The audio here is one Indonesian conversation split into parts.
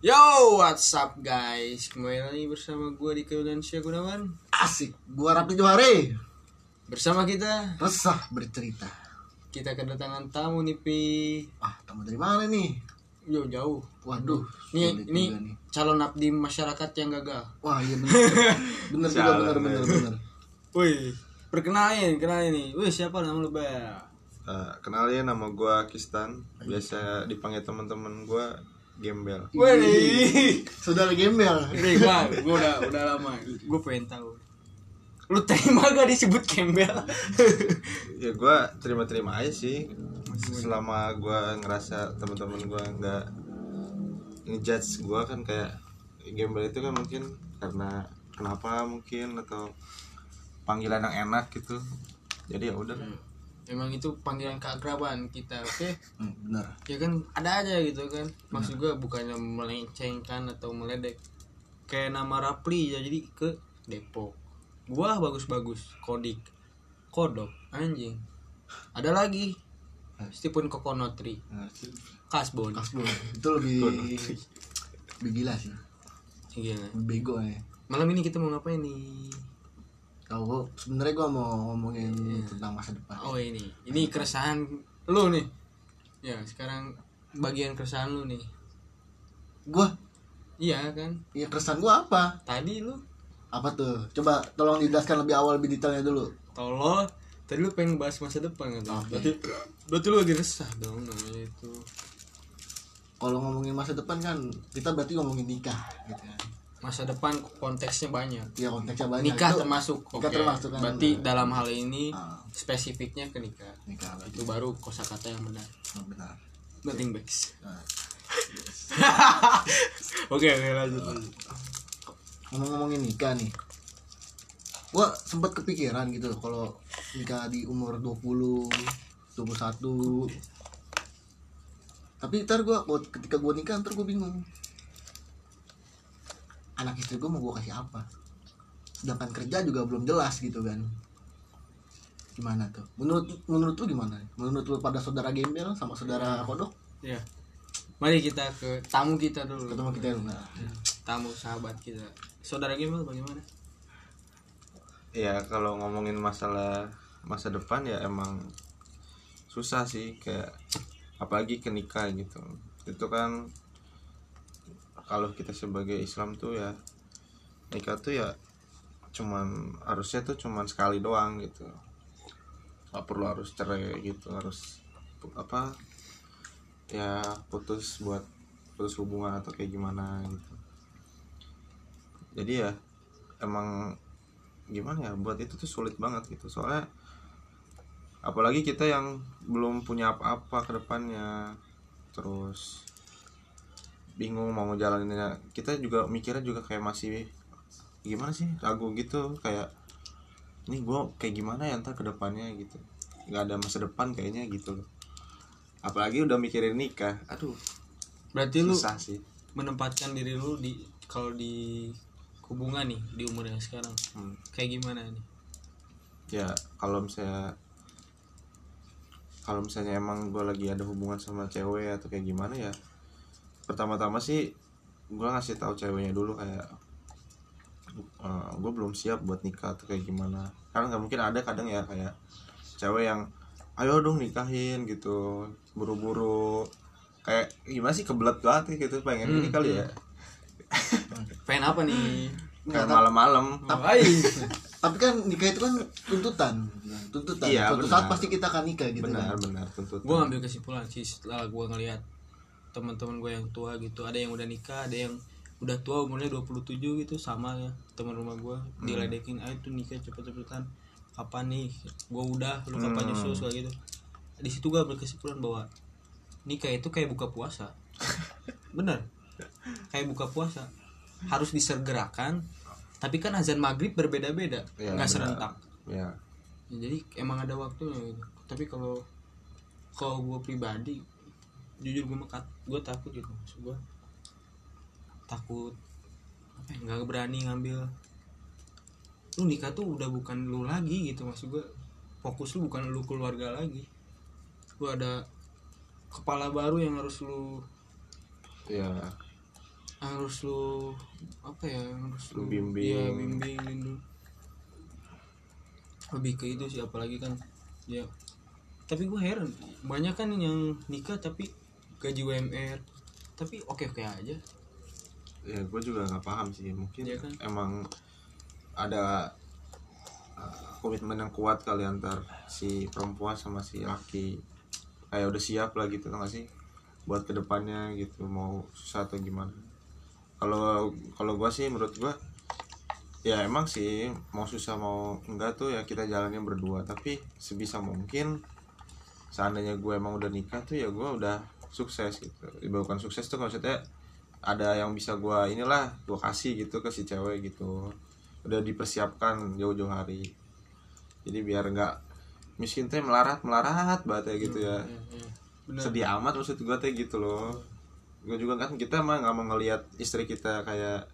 Yo, what's up guys? Kembali lagi bersama gue di Syah Gunawan Asik, gua Rapi Johare Bersama kita, Resah bercerita kita kedatangan tamu nih Pi Ah, tamu dari mana nih? Yo, jauh Waduh, Ini, ini nih. calon abdi masyarakat yang gagal Wah iya bener Bener juga, bener, bener, ya. bener Wih, perkenalin, kenalin nih Wih, siapa nama lu, Bel? Uh, kenalin nama gua Kistan biasa dipanggil teman-teman gua Gembel. Wih, Saudara gembel. Nih, gua, gua udah, udah lama. Gue pengen tahu. Lu terima gak disebut Campbell? ya gua terima-terima aja sih. Selama gua ngerasa teman-teman gua nggak ngejudge gua kan kayak Gembel itu kan mungkin karena kenapa mungkin atau panggilan yang enak gitu. Jadi ya udah Emang itu panggilan keakraban kita, oke? Hmm, Bener ya kan ada aja gitu kan. Maksud gue bukannya melencengkan atau meledek. Kayak nama Rapli ya jadi ke Depok. Gua bagus-bagus kodik. Kodok anjing. Ada lagi. Stephen Kokonotri. Kasbon. Kasbon. Itu lebih Lebih gila sih. Gila. Bego ya malam ini kita mau ngapain nih Tahu gua sebenarnya gua mau ngomongin tentang masa depan oh ini. Ini keresahan lu nih. Ya sekarang bagian keresahan lu nih. Gua? Iya kan? Ya keresahan gua apa? tadi lu. Apa tuh? Coba tolong dijelaskan lebih awal lebih detailnya dulu. Tolong. Tadi lu pengen bahas masa depan kan? Oke. berarti berarti lu lagi resah dong namanya itu. Kalau ngomongin masa depan kan Kita berarti ngomongin nikah gitu kan masa depan konteksnya banyak. Ya konteksnya banyak. Nikah Itu- termasuk nikah oke. termasuk kan. berarti dalam hal ini Ah. spesifiknya ke nikah. Nikah itu baru kosakata yang benar. Oh, benar. Nothing backs. Nah, oke oke lanjut lanjut. Ngomong-ngomongin nikah nih. Gua sempat kepikiran gitu kalau nikah di umur 20 21 tapi ntar gua- ketika gua nikah ntar gua bingung anak istri gua mau gua kasih apa? Sedangkan kerja juga belum jelas gitu kan. Gimana tuh? Menurut menurut lu gimana? Menurut lu pada saudara gembel sama saudara kodok? Ya. Mari kita ke tamu kita dulu. Ketemu kita dulu. Nah. Tamu sahabat kita. Saudara Gembel bagaimana? Ya kalau ngomongin masalah masa depan ya emang susah sih kayak apalagi ke nikah gitu. Itu kan kalau kita sebagai Islam tuh ya nikah tuh ya cuman harusnya tuh cuman sekali doang gitu. Nggak perlu harus cerai gitu harus apa ya putus buat putus hubungan atau kayak gimana gitu. Jadi ya emang gimana ya buat itu tuh sulit banget gitu. Soalnya apalagi kita yang belum punya apa-apa ke depannya terus bingung mau ngejalaninnya. Kita juga mikirnya juga kayak masih gimana sih ragu gitu kayak ini gue kayak gimana ya ntar ke depannya gitu. Nggak ada masa depan kayaknya gitu. Loh apalagi udah mikirin nikah. Aduh berarti lu sih. menempatkan diri lu di kalau di hubungan nih di umur yang sekarang. Hmm. kayak gimana nih? Ya kalau misalnya kalau misalnya emang gue lagi ada hubungan sama cewek atau kayak gimana ya pertama-tama sih gue ngasih tahu ceweknya dulu kayak gue belum siap buat nikah atau kayak gimana. Karena nggak mungkin ada kadang ya kayak cewek yang ayo dong nikahin gitu buru-buru. Kayak gimana sih kebelet banget gitu pengen ini Hmm, kali ya. pengen apa nih? Kayak malam-malam. Ngapain? tapi kan nikah itu kan tuntutan. Tuntutan. Iya, suatu benar. saat pasti kita akan nikah gitu benar kan. benar tuntutan. Gue ngambil kesimpulan sih setelah gue ngelihat teman-teman gue yang tua gitu. Ada yang udah nikah ada yang udah tua umurnya 27 gitu sama ya teman rumah gue diledekin ayo tuh nikah cepet-cepetan. Kapan nih? Gue udah lu kapan Hmm. nyusul? kayak gitu. Di situ gue berkesimpulan bahwa nikah itu kayak buka puasa. Bener. Kayak buka puasa. Harus disergerakan tapi kan azan maghrib berbeda-beda Iya, nggak serentak. Ya Ya, jadi emang ada waktunya gitu. Tapi kalau kalau gue pribadi jujur gue gue takut gitu maksud gue takut apa ya, nggak berani ngambil. Lu nikah tuh udah bukan lu lagi gitu maksud gue fokus lu bukan lu keluarga lagi. Lu ada kepala baru yang harus lu ya harus lu apa ya harus Lu bimbing. ya bimbing lindung lebih ke itu sih apalagi kan ya. Tapi gue heran banyak kan yang nikah tapi gaji UMR tapi oke oke aja. Ya gue juga nggak paham sih. Mungkin Iya kan? emang ada uh, komitmen yang kuat kali antar si perempuan sama si laki. Kayak udah siap lah gitu tau gak sih? Buat ke depannya gitu mau susah atau gimana. Kalau kalau gue sih menurut gue ya emang sih mau susah mau enggak tuh ya kita jalannya berdua. Tapi sebisa mungkin seandainya gue emang udah nikah tuh ya gue udah sukses gitu. Bukan sukses tuh maksudnya ada yang bisa gue inilah gue kasih gitu ke si cewek gitu. Udah dipersiapkan jauh-jauh hari. Jadi biar nggak miskin teh melarat melarat banget ya gitu ya. Ya, ya. benar sedih amat maksud gue teh gitu loh. Gue juga kan kita mah nggak mau ngelihat istri kita kayak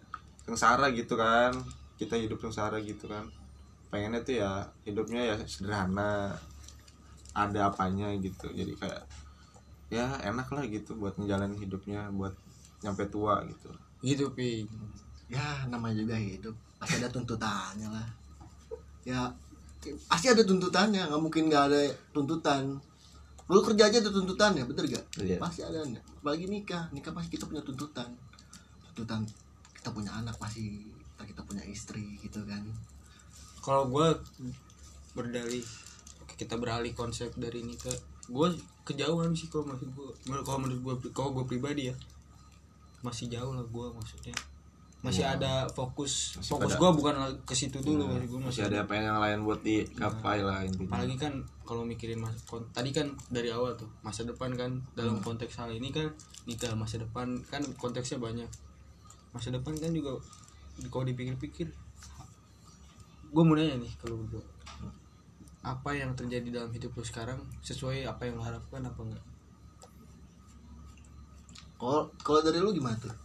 sengsara gitu kan. Kita hidup sengsara gitu kan. Pengennya tuh ya hidupnya ya sederhana. Ada apanya gitu. Jadi kayak ya enak lah gitu buat ngejalanin hidupnya buat nyampe tua gitu. Gitu pi. Ya namanya juga hidup. Pasti ada tuntutannya lah. Ya pasti ada tuntutannya. Nggak mungkin nggak ada tuntutan. Lu kerja aja ada tuntutannya bener gak Iya. pasti ada. Apalagi nikah. Nikah pasti kita punya tuntutan. Tuntutan kita punya anak pasti kita, kita punya istri gitu kan. Kalau gue berdalih oke, kita beralih konsep dari ke gue kejauhan sih kalau maksud gue kalau menurut gue kalau gue pribadi ya. Masih jauh lah gue maksudnya. Masih Iya. ada fokus Masih fokus pada- gue bukan ke situ dulu Nah, maksud gue masih ada apa yang lain buat digapai lah intinya. Apalagi kan kalau mikirin mas tadi kan dari awal tuh masa depan kan dalam konteks hal ini kan nikah masa depan kan konteksnya banyak. Masa depan kan juga kalau dipikir-pikir gue mau nanya nih kalau berdua apa yang terjadi dalam hidup lu sekarang sesuai apa yang lu harapkan apa enggak kalau kalau dari lu gimana tuh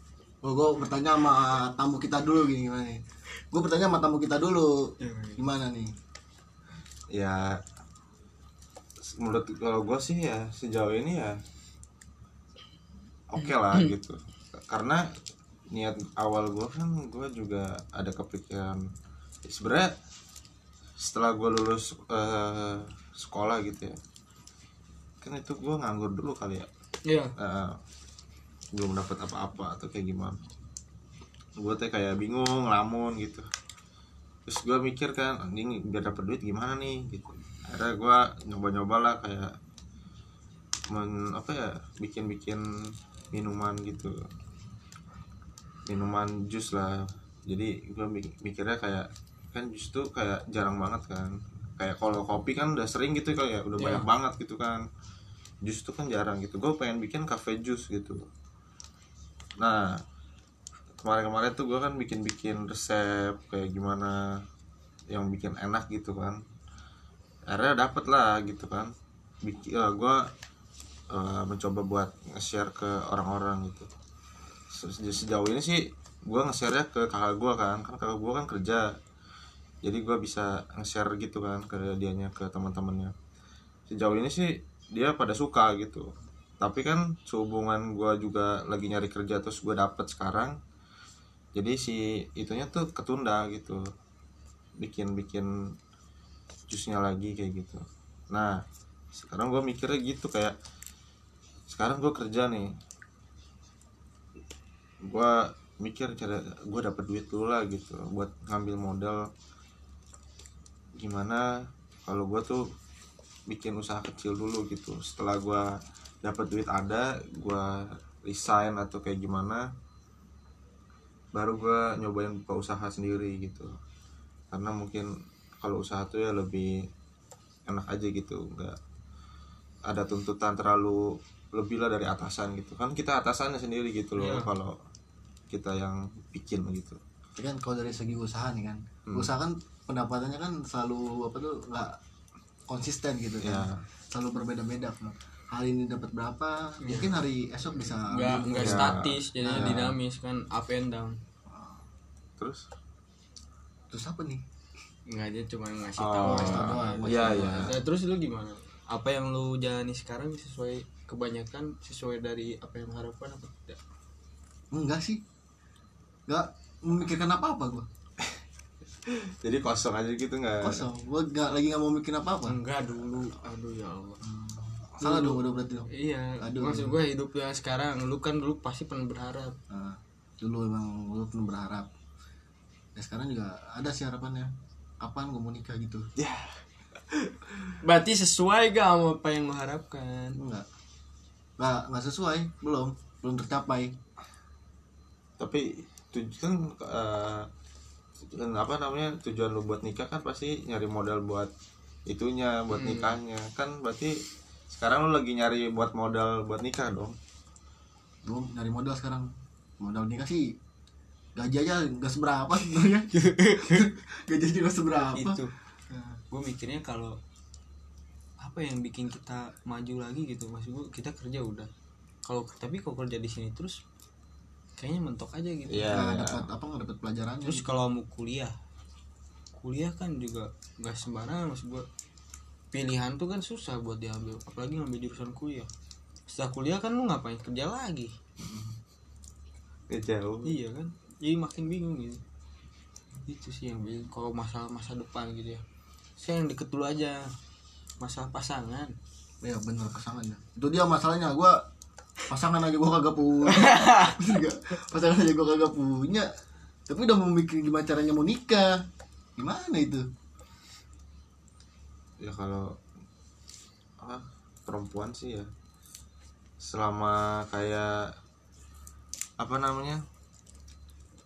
Oh, gue bertanya sama tamu kita dulu gini gimana nih? Gue bertanya sama tamu kita dulu gimana nih? ya menurut kalau gue sih ya sejauh ini ya oke lah gitu karena niat awal gue kan gue juga ada kepikiran sebenarnya setelah gue lulus eh, sekolah gitu ya. Kan itu gue nganggur dulu kali ya. Iya. Eh, belum dapat apa-apa atau kayak gimana. Gue teh kayak bingung ngelamun gitu. Terus gue mikir kan anjing biar dapat duit gimana nih? Gitu. Akhirnya gue nyoba-nyoba lah kayak men apa ya bikin-bikin minuman gitu. Minuman jus lah. Jadi gue mikirnya kayak kan jus tuh kayak jarang banget kan. Kayak kalau kopi kan udah sering gitu kayak udah Iya. banyak banget gitu kan. Jus tuh kan jarang gitu. Gue pengen bikin cafe jus gitu. Nah kemarin-kemarin tuh gue kan bikin-bikin resep kayak gimana yang bikin enak gitu kan. Akhirnya dapet lah gitu kan. Bikin gue mencoba buat nge-share ke orang-orang gitu. Se- sejauh ini sih gue nge-share ke kakak gue kan. Kan kakak gue kan kerja jadi gue bisa nge-share gitu kan ke dianya ke teman-temannya. Sejauh ini sih dia pada suka gitu. Tapi kan sehubungan gue juga lagi nyari kerja terus gue dapet sekarang jadi si itunya tuh ketunda gitu. Bikin bikin jusnya lagi kayak gitu. Nah sekarang gue mikirnya gitu kayak sekarang gue kerja nih. Gue mikir cara gue dapet duit dulu lah gitu buat ngambil modal gimana kalau gue tuh bikin usaha kecil dulu gitu. Setelah gue dapet duit ada gue resign atau kayak gimana baru gue nyobain buka usaha sendiri gitu. Karena mungkin kalau usaha tuh ya lebih enak aja gitu nggak ada tuntutan terlalu lebih lah dari atasan gitu. Kan kita atasannya sendiri gitu loh Iya. kalau kita yang bikin gitu Tapi kan kalau dari segi usaha nih kan, Hmm. usaha kan pendapatannya kan selalu apa tuh nggak konsisten gitu kan, ya selalu berbeda-beda. kan. Hari ini dapat berapa, mungkin hari esok bisa enggak enggak Ya. statis jadinya Ya. dinamis kan up and down terus terus apa nih? enggak aja cuma ngasih Oh, tahu Ngasih tahu iya tahu iya doang. Nah, terus lu gimana apa yang lu jalani sekarang sesuai kebanyakan sesuai dari apa yang lu harapkan apa tidak Enggak sih, nggak memikirkan apa apa gue jadi kosong aja gitu nggak? Kosong. Gue nggak lagi nggak mau mikirin apa apa enggak dulu. Aduh ya Allah. Salah dong udah berarti dong. Iya Aduh. maksud gue hidup ya sekarang lu kan dulu pasti pernah berharap. Nah, dulu emang gue penuh berharap. Ya sekarang juga ada sih harapannya. Kapan gue mau nikah gitu? Ya. Berarti sesuai gak sama apa yang lu harapkan? Enggak. Nggak nggak sesuai. Belum. Belum tercapai. Tapi tujuan eh, tujuan apa namanya tujuan lu buat nikah kan pasti nyari modal buat itunya buat nikahnya. Kan berarti sekarang lu lagi nyari buat modal buat nikah dong. Belum nyari modal sekarang. Modal nikah sih gaji aja nggak seberapa sebenarnya. Gaji aja nggak seberapa. Itu. Nah, gue mikirnya kalau apa yang bikin kita maju lagi gitu maksud gue kita kerja udah. Kalau tapi kalau kerja di sini terus kayaknya mentok aja gitu. Iya. nggak dapat apa nggak dapat pelajarannya. Terus kalau mau kuliah kuliah kan juga nggak sembarangan maksud gue pilihan tuh kan susah buat diambil apalagi ngambil jurusan kuliah. Setelah kuliah kan lu ngapain kerja lagi? Ya jauh. Iya kan? Jadi makin bingung gitu. Itu sih yang bingung kalau masalah masa depan gitu ya. Saya yang deket dulu aja masalah pasangan. Ya bener pasangannya itu dia masalahnya. Gue pasangan aja gue kagak punya. Pasangan aja gue kagak punya. Tapi udah mau mikir gimana caranya mau nikah. Gimana itu? Ya kalau ah, perempuan sih ya. Selama kayak apa namanya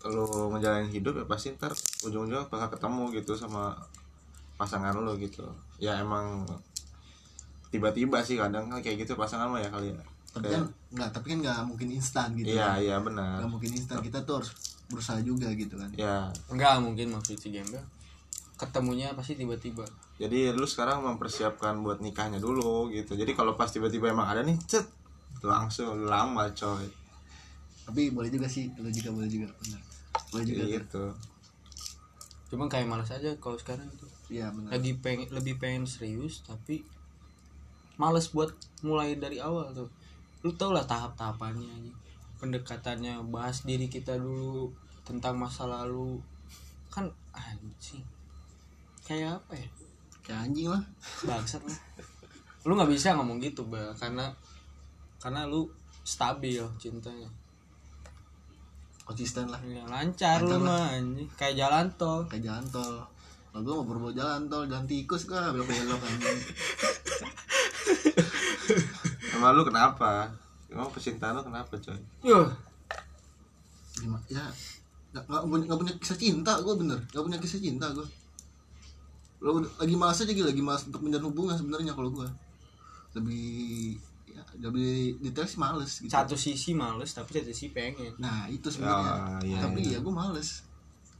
kalau ngejalanin hidup ya pasti ntar ujung-ujungnya bakal ketemu gitu sama pasangan lo gitu. Ya emang tiba-tiba sih kadang kan kayak gitu pasangan mah ya kali ya. Tapi kan nggak tapi kan nggak mungkin instan gitu iya kan. iya benar. Nggak mungkin instan. Kita tuh harus berusaha juga gitu kan. Ya enggak mungkin maksud si Gembel. Ketemunya pasti tiba-tiba. Jadi lu sekarang mempersiapkan buat nikahnya dulu gitu. Jadi kalau pas tiba-tiba emang ada nih cet langsung lama coy. Tapi boleh juga sih lu juga boleh juga benar. Boleh juga tuh. gitu. Cuma kayak malas aja kalau sekarang tuh. Iya benar. Lagi pengen lebih pengen serius tapi males buat mulai dari awal tuh lu tau lah tahap-tahapannya aja pendekatannya bahas diri kita dulu tentang masa lalu. Kan anjing. Kayak apa ya? Kayak anjing lah. Bangsat lah. Lu nggak bisa ngomong gitu bel karena karena lu stabil cintanya. Konsisten lah. Ya, lancar lu Lancar mah anjing. Kayak jalan tol. Kayak jalan tol. Kalau gue mau berbau jalan tol jalan tikus gua belok belok anjing emang lu kenapa? Emang pecinta lu kenapa coy? Yuh, gimana? Ya nggak punya nggak punya kisah cinta gue bener. Nggak punya kisah cinta gue lo lagi malas aja gitu lagi malas untuk menjalin hubungan sebenarnya kalau gue lebih ya lebih detail sih males gitu. Satu sisi males tapi satu sisi pengen. Nah itu sebenarnya. Ah, iya, tapi iya. ya gue males.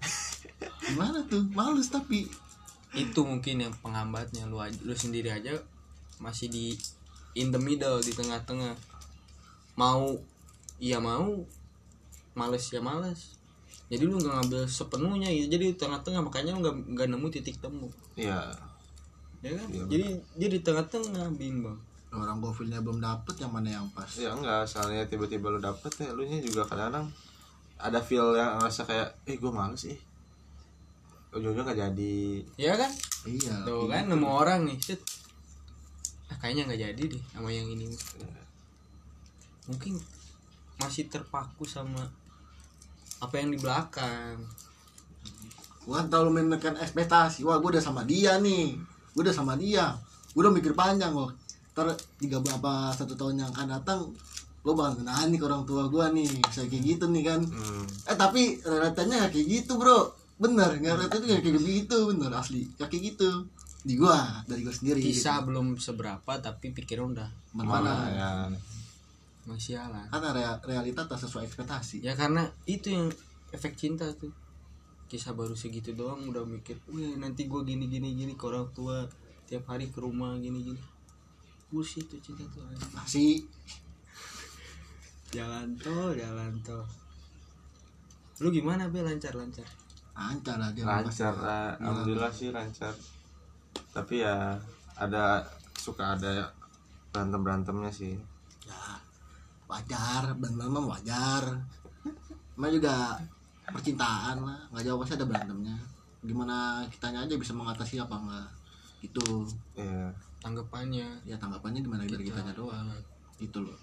Gimana tuh? Males tapi. Itu mungkin yang penghambatnya. Lu lu sendiri aja masih di in the middle di tengah-tengah. Mau iya mau males ya males. Jadi lu nggak ngambil sepenuhnya gitu jadi di tengah-tengah makanya lu nggak nggak nemu titik temu. Iya. Ya kan? Iya, jadi dia di tengah-tengah bimbang. Orang gue feelnya belum dapet yang mana yang pas. Ya enggak soalnya tiba-tiba lu dapet ya lu nya juga kadang-kadang ada feel yang ngerasa kayak eh gue males ih ujung-ujungnya nggak jadi. Ya kan? Iya tuh kan nemu orang nih shit kayaknya nggak jadi deh sama yang ini. Mungkin masih terpaku sama apa yang di belakang. Gue kan terlalu menekan ekspektasi. Wah gue udah sama dia nih. Gue udah sama dia. Gue udah mikir panjang loh ntar tiga berapa satu tahun yang akan datang lo bakal kenaan nih ke orang tua gue nih. Bisa kayak gitu nih kan. Hmm, eh tapi realitanya gak kayak gitu bro. Bener nggak realitanya gak kayak gitu. Bener asli. Gak kayak gitu di gua dari gua sendiri kisah belum seberapa tapi pikiran udah gitu. mana? Mana ya. Masih jalan karena rea- realita tak sesuai ekspektasi. Ya karena itu yang efek cinta tuh. Kisah baru segitu doang udah mikir wih nanti gue gini gini gini ke orang tua tiap hari ke rumah gini gini bullshit tuh cinta tuh masih. Jalan tol jalan tol. Lu gimana be? Lancar lancar lancar lah dia. Lancar lah. alhamdulillah sih lancar tapi ya ada suka ada berantem berantemnya sih. Ya wajar. Dan memang wajar. Emang juga percintaan lah. Nggak jauh pasti ada berantemnya. Gimana kitanya aja bisa mengatasi apa enggak? Itu ya tanggapannya. Ya tanggapannya gimana dari Kita. kitanya doang. itu loh.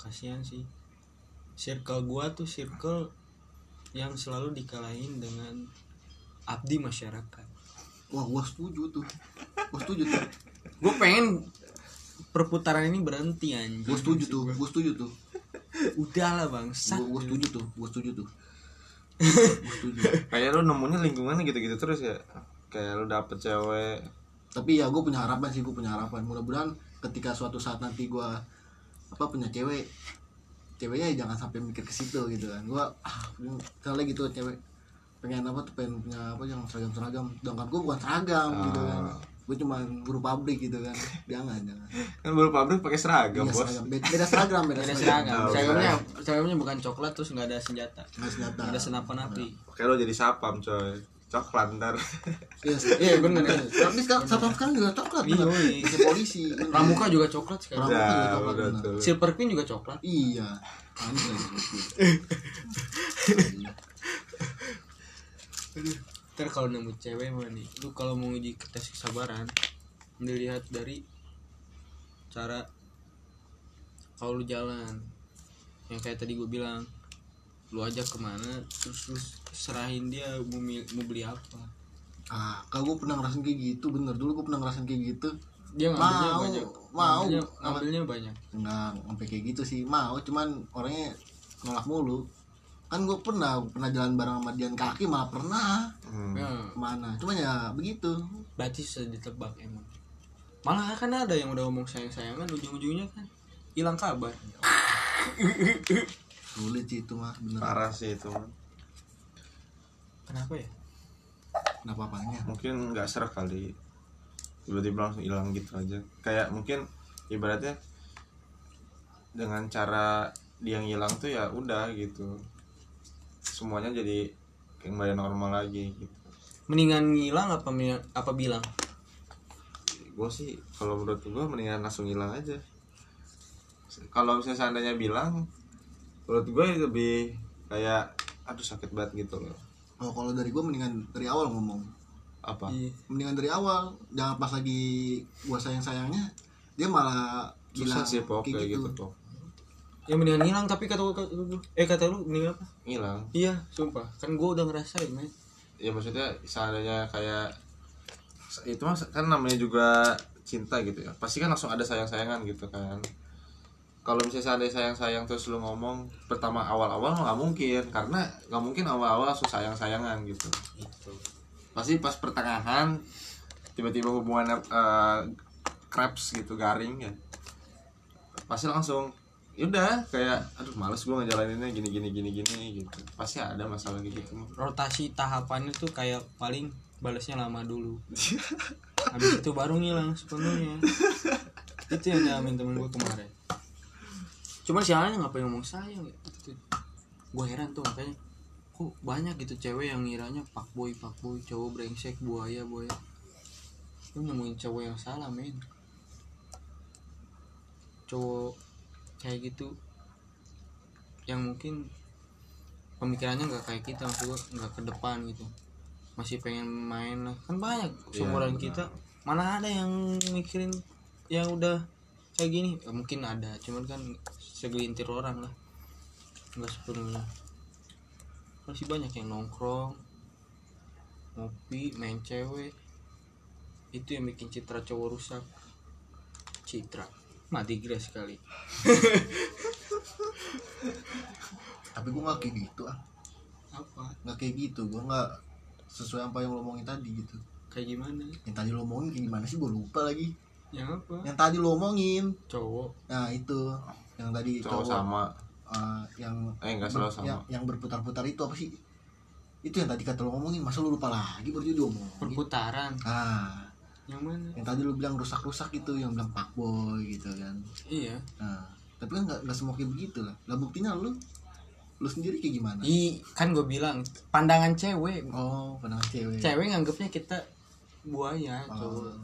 Kasihan sih. Circle gua tuh circle yang selalu dikalahin dengan abdi masyarakat wah gua setuju tuh. Gua setuju tuh. Gue pengen perputaran ini berhenti anjing. Gua setuju tuh gua setuju tuh. Udah lah bangsat. Gua, gua setuju tuh gua setuju tuh. Gua setuju. Kayak lu nemunya lingkungannya gitu-gitu terus ya? Kayak lu dapet cewek. Tapi ya gue punya harapan sih gue punya harapan. Mudah-mudahan ketika suatu saat nanti gue apa punya cewek ceweknya ya jangan sampai mikir ke situ gitu kan. Gue ah misalnya gitu cewek pengen apa tuh pengen punya apa yang seragam seragam sedangkan gue bukan seragam gitu kan Ah. gue cuma buruh pabrik gitu kan jangan jangan kan baru pabrik pakai seragam Iya, bos seragam. Beda, beda seragam beda, Beda seragam seragam. Oh, Seragamnya, seragamnya bukan coklat terus nggak ada senjata. nggak senjata Nggak ada senapan api. Oke lo jadi sapam coy coklat ntar iya Iya bener. tapi sekarang satpam sekarang juga coklat Iya, iya. bisa polisi. Pramuka juga coklat sekarang. Pramuka juga ya coklat bener. Silver Queen juga coklat. iya Ntar kalau nemu cewek mah nih, lu kalau mau uji tes kesabaran, dilihat dari cara kalau lu jalan, yang kayak tadi gue bilang, lu ajak ke mana, terus lu serahin dia mau, mau beli apa. ah kalau gue pernah ngerasain kayak gitu bener dulu gue pernah ngerasain kayak gitu Dia ngambilnya Mau, banyak, mau. ngambilnya, ngambilnya banyak. nggak sampai kayak gitu sih mau cuman orangnya nolak mulu kan gue pernah pernah jalan bareng sama Dian kaki malah pernah Hmm. Ya, ke mana cuman ya begitu berarti susah ditebak emang. Malah kan ada yang udah ngomong sayang-sayangan, ujung-ujungnya kan hilang kabar. sulit sih itu mah bener parah sih itu. Kenapa ya? kenapa apanya mungkin nggak serak kali tiba-tiba langsung hilang gitu aja kayak mungkin ibaratnya dengan cara dia yang hilang tuh ya udah gitu semuanya jadi kembali normal lagi gitu. Mendingan ngilang apa apa bilang? gue sih kalau menurut gue mendingan langsung hilang aja. Kalau misalnya seandainya bilang menurut gue lebih kayak aduh sakit banget gitu loh. Oh kalau dari gue mendingan dari awal ngomong. Apa? Iya. mendingan dari awal. Jangan pas lagi gua sayang sayangnya dia malah susah bilang sih pok kayak kayak gitu. pok Ya mendingan ngilang tapi kata kata lu eh kata lu mendingan apa? hilang Iya, sumpah. Kan gua udah ngerasain, men. ya maksudnya seandainya kayak itu mas kan namanya juga cinta gitu ya pasti kan langsung ada sayang sayangan gitu kan kalau misalnya seandainya sayang sayang terus lu ngomong pertama awal awal nggak mungkin karena nggak mungkin awal awal langsung sayang sayangan gitu Itu. pasti pas pertengahan tiba-tiba hubungannya eh, crepes gitu garing ya pasti langsung yaudah kayak aduh males gue ngejalaninnya gini gini gini gini gitu pasti ada masalah gitu Rotasi tahapannya tuh kayak paling balasnya lama dulu. Habis itu baru ngilang sepenuhnya. itu yang dialamin temen gua kemarin. Cuman sialnya ngapain ngomong sayang ya? Itu. Gua heran tuh makanya kok banyak gitu cewek yang ngiranya pak boy pak boy cowok brengsek buaya buaya lu nemuin cowok yang salah men cowok kayak gitu. Yang mungkin pemikirannya nggak kayak kita maksud nggak ke depan gitu. Masih pengen main lah. Kan banyak Iya, seumuran benar. kita. Mana ada yang mikirin yang udah kayak gini. Ya, mungkin ada. Cuman kan segelintir orang lah. Nggak sepenuhnya. Masih banyak yang nongkrong ngopi main cewek. Itu yang bikin citra cowok rusak. Citra mati digres sekali. Tapi gue nggak kayak gitu ah. Apa? Nggak kayak gitu gue nggak sesuai apa yang lo omongin tadi gitu. Kayak gimana? Yang tadi lo omongin kayak gimana sih? Gue lupa lagi. Yang apa? Yang tadi lo omongin. Cowok. Nah itu. Yang tadi cowok cowok, sama. Ah, yang eh enggak selalu sama. yang, yang berputar-putar itu apa sih? Itu yang tadi kata lo ngomongin masa lo lupa lagi baru dia omongin? Perputaran. Ah yang mana? Yang tadi lo bilang rusak-rusak itu yang bilang pak boy gitu kan. Iya. Nah tapi kan nggak nggak semua kayak begitu lah. Lah buktinya lu lu sendiri kayak gimana? I kan gue bilang pandangan cewek. Oh pandangan cewek. Cewek nganggapnya kita buaya Oh. cowok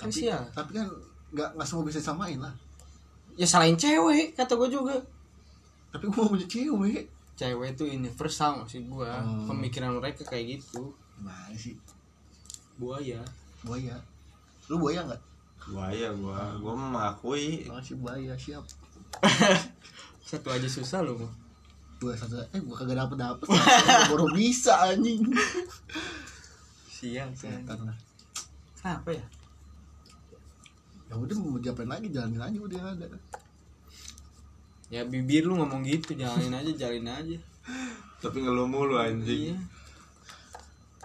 kan tapi, sial tapi kan nggak nggak semua bisa samain lah. Ya selain cewek kata gue juga. Tapi gue mau punya cewek. Cewek tuh universal sih gua. Hmm. pemikiran mereka kayak gitu. Gimana sih buaya. Buaya. Lu buaya nggak? Buaya gua. Gua mengakui. Masih buaya siap. Satu aja susah loh gua satu eh gua kagak dapet dapet baru bisa anjing. Siang siang. Karena kenapa ya? Ya udah mau diapain lagi? Jalanin aja udah yang ada. Ya bibir lu ngomong gitu. Jalanin aja jalin aja. Tapi ngeluh mulu anjing. Iya.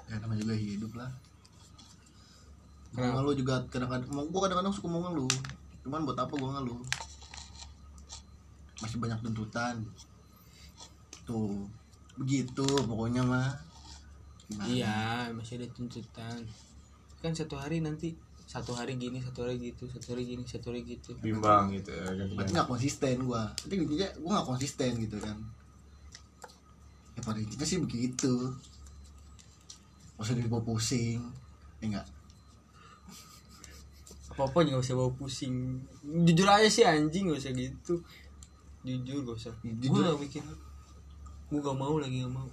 Ya namanya juga hidup lah Kenapa? ngeluh juga kadang-kadang mau gua kadang-kadang suka mau ngeluh. Cuman buat apa gua ngeluh? Masih banyak tuntutan. Tuh begitu pokoknya mah. Gimana? iya masih ada tuntutan. Kan satu hari nanti satu hari gini satu hari gitu satu hari gini satu hari gitu. Bimbang gitu ya kan berarti nggak konsisten gua. Tapi intinya gua nggak konsisten gitu kan. Ya pada intinya sih begitu. Masa dibawa pusing ya enggak apa apa nggak usah bawa pusing. Jujur aja sih anjing gak usah gitu. Jujur gak usah. Jujur. gue gak mikir. Gue gak mau lagi gak mau.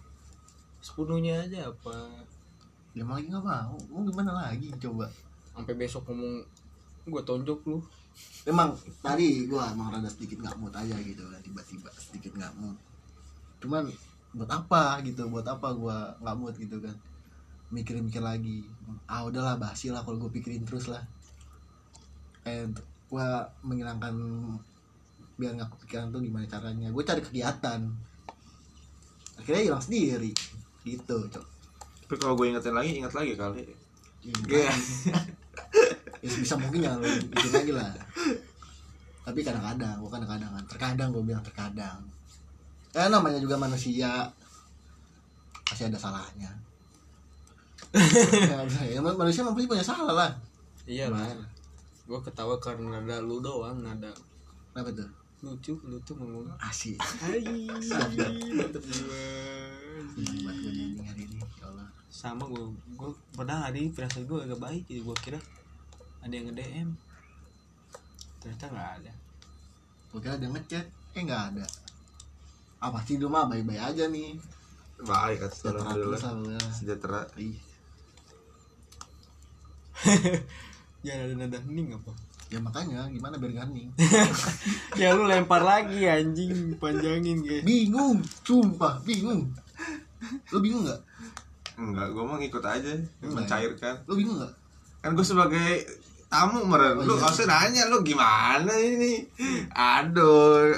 Sepenuhnya aja apa? Ya malah lagi nggak mau. Mau gimana lagi coba? Sampai besok ngomong gue tonjok lu. Emang tadi gua emang rada sedikit nggak mood aja gitu kan tiba-tiba sedikit nggak mood. Cuman buat apa gitu buat apa gua nggak mood gitu kan? Mikir-mikir lagi. Ah udahlah basi lah kalau gue pikirin terus lah and gua menghilangkan biar nggak kepikiran tuh gimana caranya. Gue cari kegiatan. Akhirnya hilang sendiri. Gitu cok. Tapi kalau gue ingetin lagi ingat lagi kali. Iya. ya sebisa mungkin ya lo bikin lagi lah. Tapi kadang-kadang gua kadang-kadang terkadang gue bilang terkadang. Ya namanya juga manusia. Pasti ada salahnya. Ya, manusia memang pasti punya salah lah. Iya lah gue ketawa karena ada lu doang nada kenapa tuh? lucu lu tuh ngomong. Asik. Hai, mantep gua. buat gue nyanyi hari ini ya Allah. Sama gue gue padahal hari ini perasaan gue agak baik jadi gue kira ada yang nge DM ternyata nggak ada. Gue kira ada ngechat. Eh nggak ada. Ah pasti lu mah baik-baik aja nih. Baik sejahtera alhamdulillah. Alhamdulillah sejahtera. Ih, jangan ada nada hening apa? Ya makanya. Gimana biar gak hening? Ya lu lempar lagi anjing. Panjangin guys. Bingung. Sumpah bingung. Lu bingung nggak? Enggak gue mau ngikut aja. Mencairkan. lu bingung nggak? Kan gue sebagai tamu meren Oh, lu iya. usah nanya lu gimana ini? Aduh.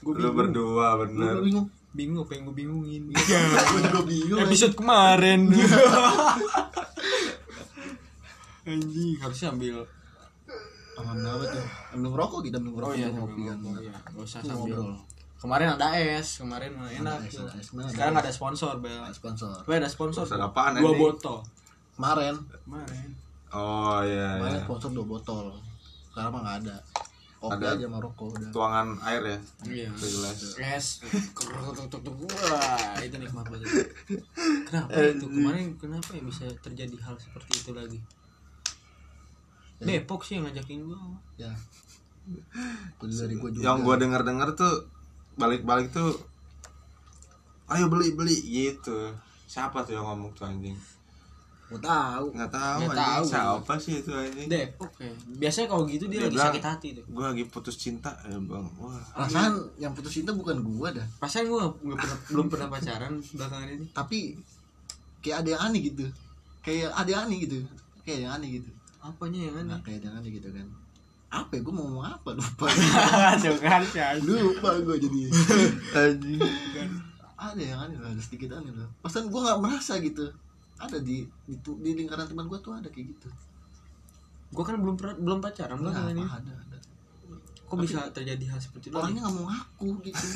Gua lu berdua lu, bener. lu bingung? Bingung apa yang gue bingungin? Gue juga bingung episode kemarin anjing harusnya ambil Aman apa tuh? Ambil ngerokok kita ambil ngerokok ambil ngopi kan. iya. Gak usah sambil. kemarin ada es kemarin enak es, tuh. ada es, sekarang ada ada sponsor bel. Ada sponsor. Bel, ada sponsor. Tuh. apaan, dua botol. Kemarin, kemarin. Oh iya kemarin iya sponsor dua botol. Sekarang mah nggak ada. Kopi Ada. aja sama rokok udah. tuangan air ya? Iya. Udah jelas. Es. Wah itu nikmat banget. Kenapa itu? Kemarin kenapa ya bisa terjadi hal seperti itu lagi Depok sih yang ngajakin gua Ya. Gua dari gua juga. yang gue denger denger tuh balik-balik tuh ayo beli beli gitu siapa tuh yang ngomong tuh anjing Gua tahu. nggak tahu Nggak anjing tahu. siapa sih itu anjing Depok ya biasanya kalau gitu dia, Dia lagi bilang, sakit hati tuh gue lagi putus cinta ya bang wah Perasaan yang putus cinta bukan gua dah. Pasalnya gue nggak pernah belum pernah pacaran belakangan ini. Tapi kayak ada yang aneh gitu. Kayak ada yang aneh gitu. Kayak ada yang aneh gitu. Apanya yang aneh? Nah, kayak aneh gitu kan. Apa ya? Gua mau ngomong apa? Lupa. Tuh kan. Lupa gua jadi. anjing ada yang aneh lah, ada sedikit aneh lah. Pasan gue nggak merasa gitu. Ada di, di di lingkaran teman gue tuh ada kayak gitu. Gue kan belum pernah belum pacaran Nah, belakangan ini. ada, ada. Kok bisa terjadi hal seperti itu? Orangnya nggak mau ngaku gitu.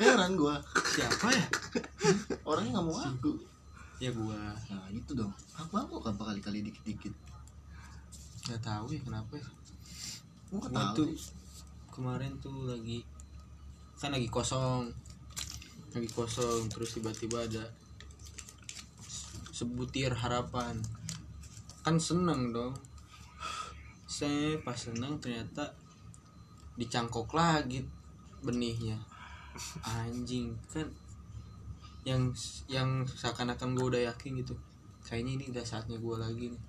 Heran gue. Siapa ya? Orangnya nggak mau ngaku. Ya gue Nah gitu dong. Aku ngaku kan kali-kali dikit-dikit. Nggak tahu ya kenapa. ya. Gua tahu tuh sih. kemarin tuh lagi kan lagi kosong, lagi kosong terus tiba-tiba ada sebutir harapan kan seneng dong saya pas seneng ternyata dicangkok lagi benihnya anjing kan yang yang seakan-akan gue udah yakin gitu kayaknya ini udah saatnya gue lagi nih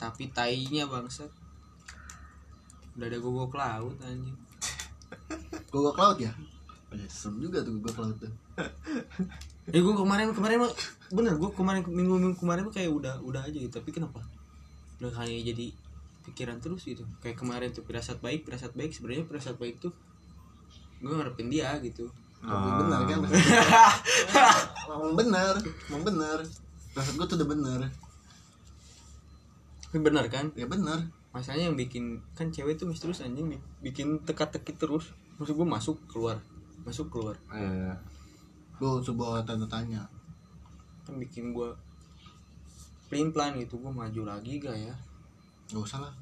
tapi tainya bangsat udah ada gogok laut anjing Gogok laut ya? Oh, ya, serem juga tuh gogok laut tuh. eh gue kemarin kemarin mah bener gue kemarin minggu minggu kemarin mah kayak udah udah aja gitu tapi kenapa udah kayak jadi pikiran terus gitu kayak kemarin tuh pirasat baik pirasat baik sebenarnya pirasat baik tuh gue ngarepin dia gitu Tapi benar kan? Emang benar, emang benar. Rasanya gue tuh udah benar. Bener kan Ya benar. masalahnya yang bikin kan cewek tuh misterius anjing bi- bikin teka-teki terus maksud gue masuk keluar masuk keluar Iya. Gue sebuah tanda tanya. kan bikin gue pelin pelan gitu gue maju lagi gak ya Gak usah lah.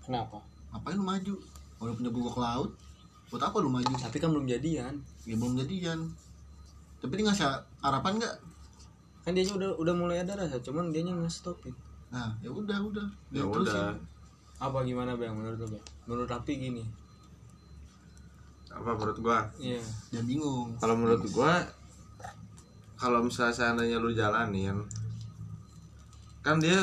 kenapa Ngapain lu maju? Udah punya gogok laut. Buat apa lu maju? tapi kan belum jadian Ya belum jadian. Tapi dia ngasih harapan nggak? kan dia udah udah mulai ada rasa cuman dia nggak stop gitu. Nah, ya udah udah. Ya Dia udah. terusin. apa gimana bang menurut lo bang menurut Rapi gini Apa menurut gua? iya Jangan bingung. Kalau menurut gua kalau misalnya seandainya lu jalanin kan dia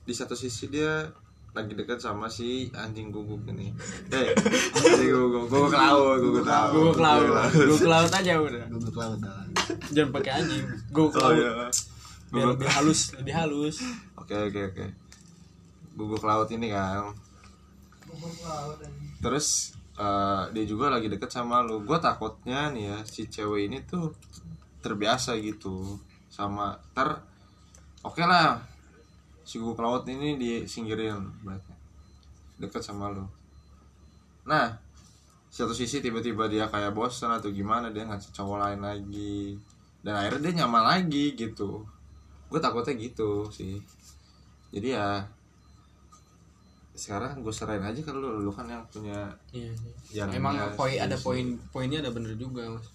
di satu sisi dia lagi dekat sama si anjing guguk ini. Eh, anjing guguk, guguk laut, guguk laut. ke laut ke laut aja udah Gogok laut jangan pakai anjing Oh laut iya. Biar lebih halus lebih halus Oke, oke, oke. Guguk laut ini kan. Terus eh, dia juga lagi deket sama lu. Gue takutnya nih ya si cewek ini tuh terbiasa gitu sama ter oke lah si guguk laut ini disingkirin berarti deket sama lu. Nah satu sisi tiba-tiba dia kayak bosan atau gimana dia ngasih cowok lain lagi dan akhirnya dia nyaman lagi gitu gue takutnya gitu sih jadi ya sekarang gue serahin aja ke lu lu kan yang punya iya Yang emang ya, poin ada poin poinnya ada bener juga mas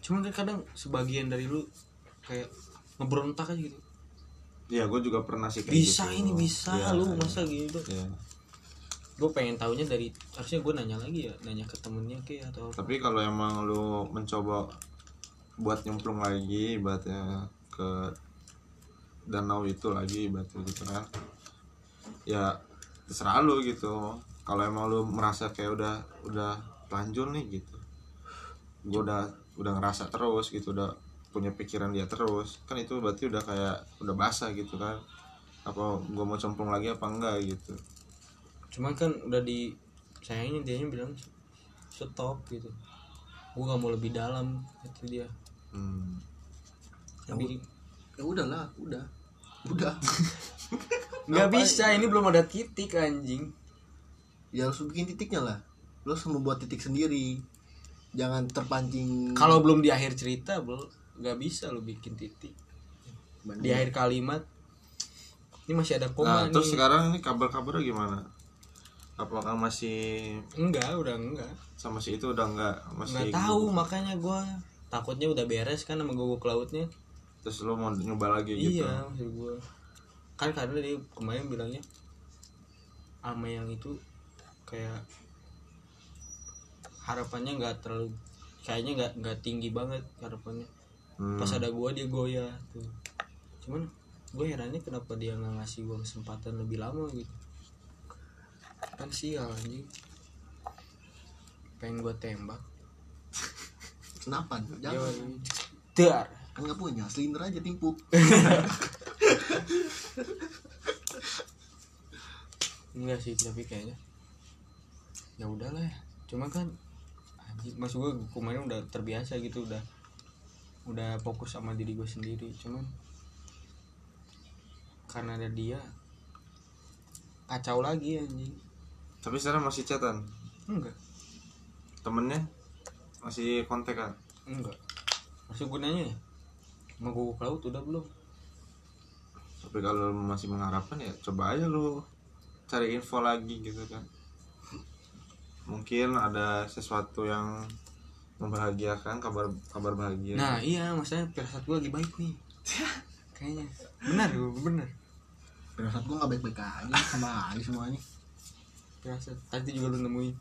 cuman kan kadang sebagian dari lu kayak ngeberontak aja gitu Iya, gue juga pernah sih kayak bisa gitu. ini bisa Iya, lu iya. masa gitu Iya. gue pengen taunya dari harusnya gue nanya lagi ya nanya ke temennya kayak atau apa. Tapi kalau emang lu mencoba buat nyemplung lagi ibaratnya ke danau itu lagi ibaratnya gitu kan. Ya terserah lu gitu. Kalau emang lu merasa kayak udah udah lanjut nih gitu. Gue udah udah ngerasa terus gitu, udah punya pikiran dia terus. Kan itu berarti udah kayak udah basah gitu kan. Apa gue mau cemplung lagi apa enggak gitu. cuman kan udah di sayangnya dia bilang stop gitu gue gak mau lebih dalam itu dia Hmm. tapi Ya udahlah, udah. Udah. nggak bisa ini belum ada titik anjing ya harus bikin titiknya lah. Lu harus membuat titik sendiri. Jangan terpancing kalau belum di akhir cerita belum nggak bisa lo bikin titik di akhir kalimat ini masih ada Nah, koma terus nih sekarang ini kabar-kabarnya gimana? Apakah masih enggak udah enggak sama si itu udah enggak masih nggak tahu makanya gue takutnya udah beres kan sama gogok lautnya terus lo mau nyoba lagi gitu. Iya maksud gue kan karena dia kemarin bilangnya sama yang itu kayak harapannya nggak terlalu kayaknya nggak nggak tinggi banget harapannya. Hmm. pas ada gua dia goyah tuh. Cuman gue herannya kenapa dia nggak ngasih gua kesempatan lebih lama gitu. Kan sial anjing. Pengen gua tembak. Kenapa? Yo, Jangan. dar Kan nggak punya, silinder aja timpuk. enggak sih tapi kayaknya ya udahlah ya. Cuma kan anjing maksud gue kemarin udah terbiasa gitu udah udah fokus sama diri gue sendiri. Cuman karena ada dia kacau lagi anjing. Tapi sekarang masih chatan? Enggak. Temennya masih kontak kan enggak. Maksud gunanya ya mau gue ke laut udah belum? Tapi kalau masih mengharapkan ya coba aja lo cari info lagi gitu kan. Mungkin ada sesuatu yang membahagiakan kabar kabar bahagia. Nah iya maksudnya pirasat gue lagi baik nih. Kayaknya. Benar gue benar. Pirasat gua nggak baik-baik aja sama aja semuanya. pirasat tadi juga lu nemuin.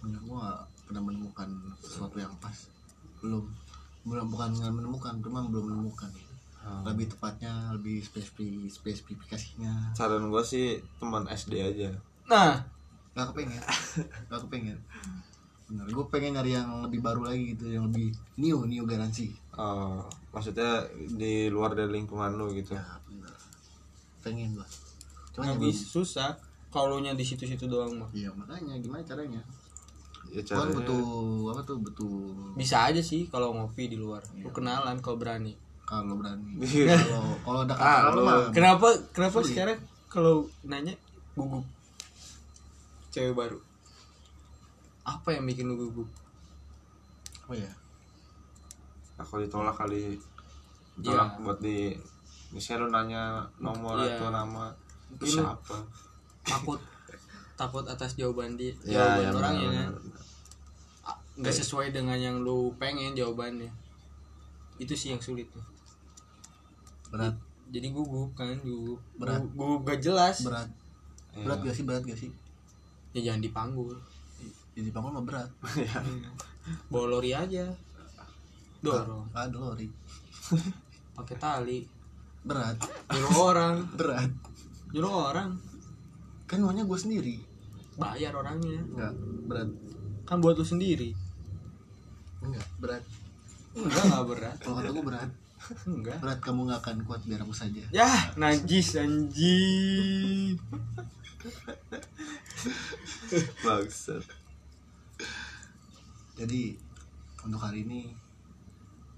Ya, gua pernah menemukan sesuatu yang pas. Belum belum bukan nggak menemukan cuma belum menemukan. Hmm. lebih tepatnya lebih spesifik spesifikasinya. Saran gue sih teman SD aja. Nah. Nggak kepengen. Nggak kepengen. Bener gue pengen nyari yang lebih baru lagi gitu yang lebih new new garansi. Oh, maksudnya di luar dari lingkungan lu gitu. Ya bener. Pengen gua. Cuma ya nggak bisa susah kalau nya di situ-situ doang mah iya makanya gimana caranya ya kan caranya. butuh apa tuh butuh bisa aja sih kalau ngopi di luar. Lu kenalan kalau berani. Kalau berani. Iya. kalau kalau lu- mah. Kenapa kenapa Sulit. sekarang kalau nanya gugup? Cewek baru. Apa yang bikin lu gugup? Apa ya aku ditolak kali. Iya. ditolak buat di misalnya lu nanya nomor Iya. atau nama itu siapa? takut takut atas jawaban dia ya jawaban ya orang ya kan? Ah, nggak sesuai dengan yang lu pengen jawabannya. Itu sih yang sulit. Tuh berat. Jadi gugup kan gugup. Berat. Gugup- gak jelas. Berat. Iya. berat gak sih berat gak sih? Ya jangan dipanggul. Jadi pangkal mah berat. Iya. bawa lori aja. Dorong ada lori. Pakai tali. Berat. Nyuruh orang. Berat. Nyuruh orang. Kan maunya gue sendiri bayar orangnya. Enggak berat. Kan buat lu sendiri. Enggak berat. Enggak nggak berat. Kalau kata gue berat. Enggak. Berat kamu nggak akan kuat biar aku saja. Ya najis anjing. Bangsat. Jadi untuk hari ini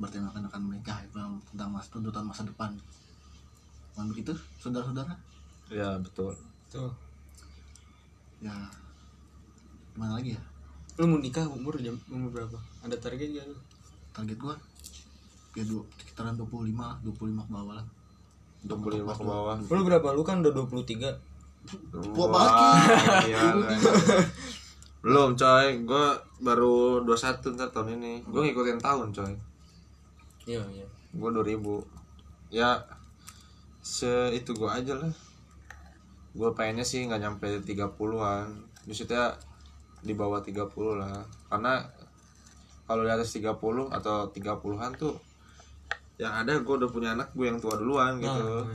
bertemakan akan menikah Bang, tentang mas tuntutan masa depan. Bukan begitu saudara-saudara? Ya betul. Tuh ya. Gimana lagi ya? Lu mau nikah umur jam umur berapa? Ada target gak lu? Target gua? Ya dua, sekitaran 25 lah 25 ke bawah lah. 25 ke bawah. Lu berapa? Lu kan udah 23 Tua Wah, banget, iya, kan. belum coy. Gue baru 21 ntar tahun ini. Gue ngikutin tahun coy. Iya iya. Gue 2000 ya se itu gue aja lah gue pengennya sih nggak nyampe 30-an maksudnya di bawah 30 lah. Karena kalau di atas 30 atau 30-an tuh yang ada gue udah punya anak gue yang tua duluan gitu. Nah,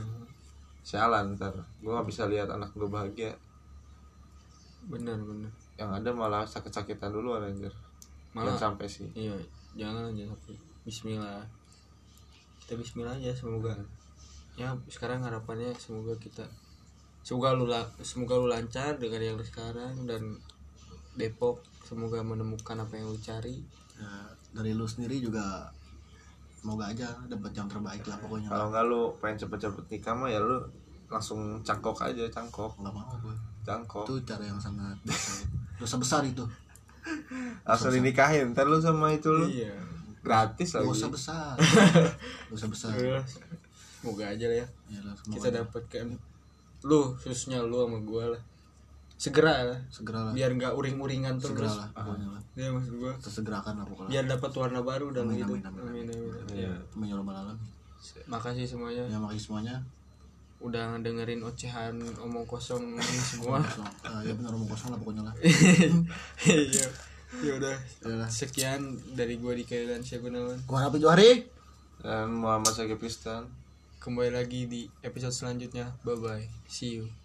sialan ntar. Gue gak bisa lihat anak gue bahagia. Bener bener. Yang ada malah sakit-sakitan duluan anjir. Malah- Jangan sampai sih. Iya jangan aja tapi Bismillah. Kita Bismillah aja semoga. Ya sekarang harapannya semoga kita semoga lu semoga lu lancar dengan yang sekarang dan Depok semoga menemukan apa yang lu cari. Ya, dari lu sendiri juga semoga aja dapat yang terbaik lah pokoknya. Kalau nggak lu pengen cepet-cepet nikah mah ya lu langsung cangkok aja cangkok. Nggak mau gue cangkok. Itu cara yang sangat dosa, besar itu. Langsung dinikahin ntar lu sama itu lu iya. gratis lagi. Dosa besar. Dosa besar. Semoga aja lah ya. Ya lah, semoga kita dapatkan lu khususnya lu sama gua lah. Segera lah. Segera lah. Biar nggak uring-uringan segera terus lah pokoknya lah. Ya maksud gua. Tersegerakan lah pokoknya. Biar dapat warna baru dalam Amin, hidup. amin, amin, amin. Amin, Iya. Amin. Ya rabbal alamin. makasih semuanya. Ya makasih semuanya. Udah dengerin ocehan omong kosong ini semua. Ah, ya benar omong kosong lah pokoknya lah. Iya. Ya udah. Ya lah sekian dari gua di Kailan Syagunawan gua Rapi Johari. Dan Muhammad Syakib Pistan kembali lagi di episode selanjutnya. Bye bye see you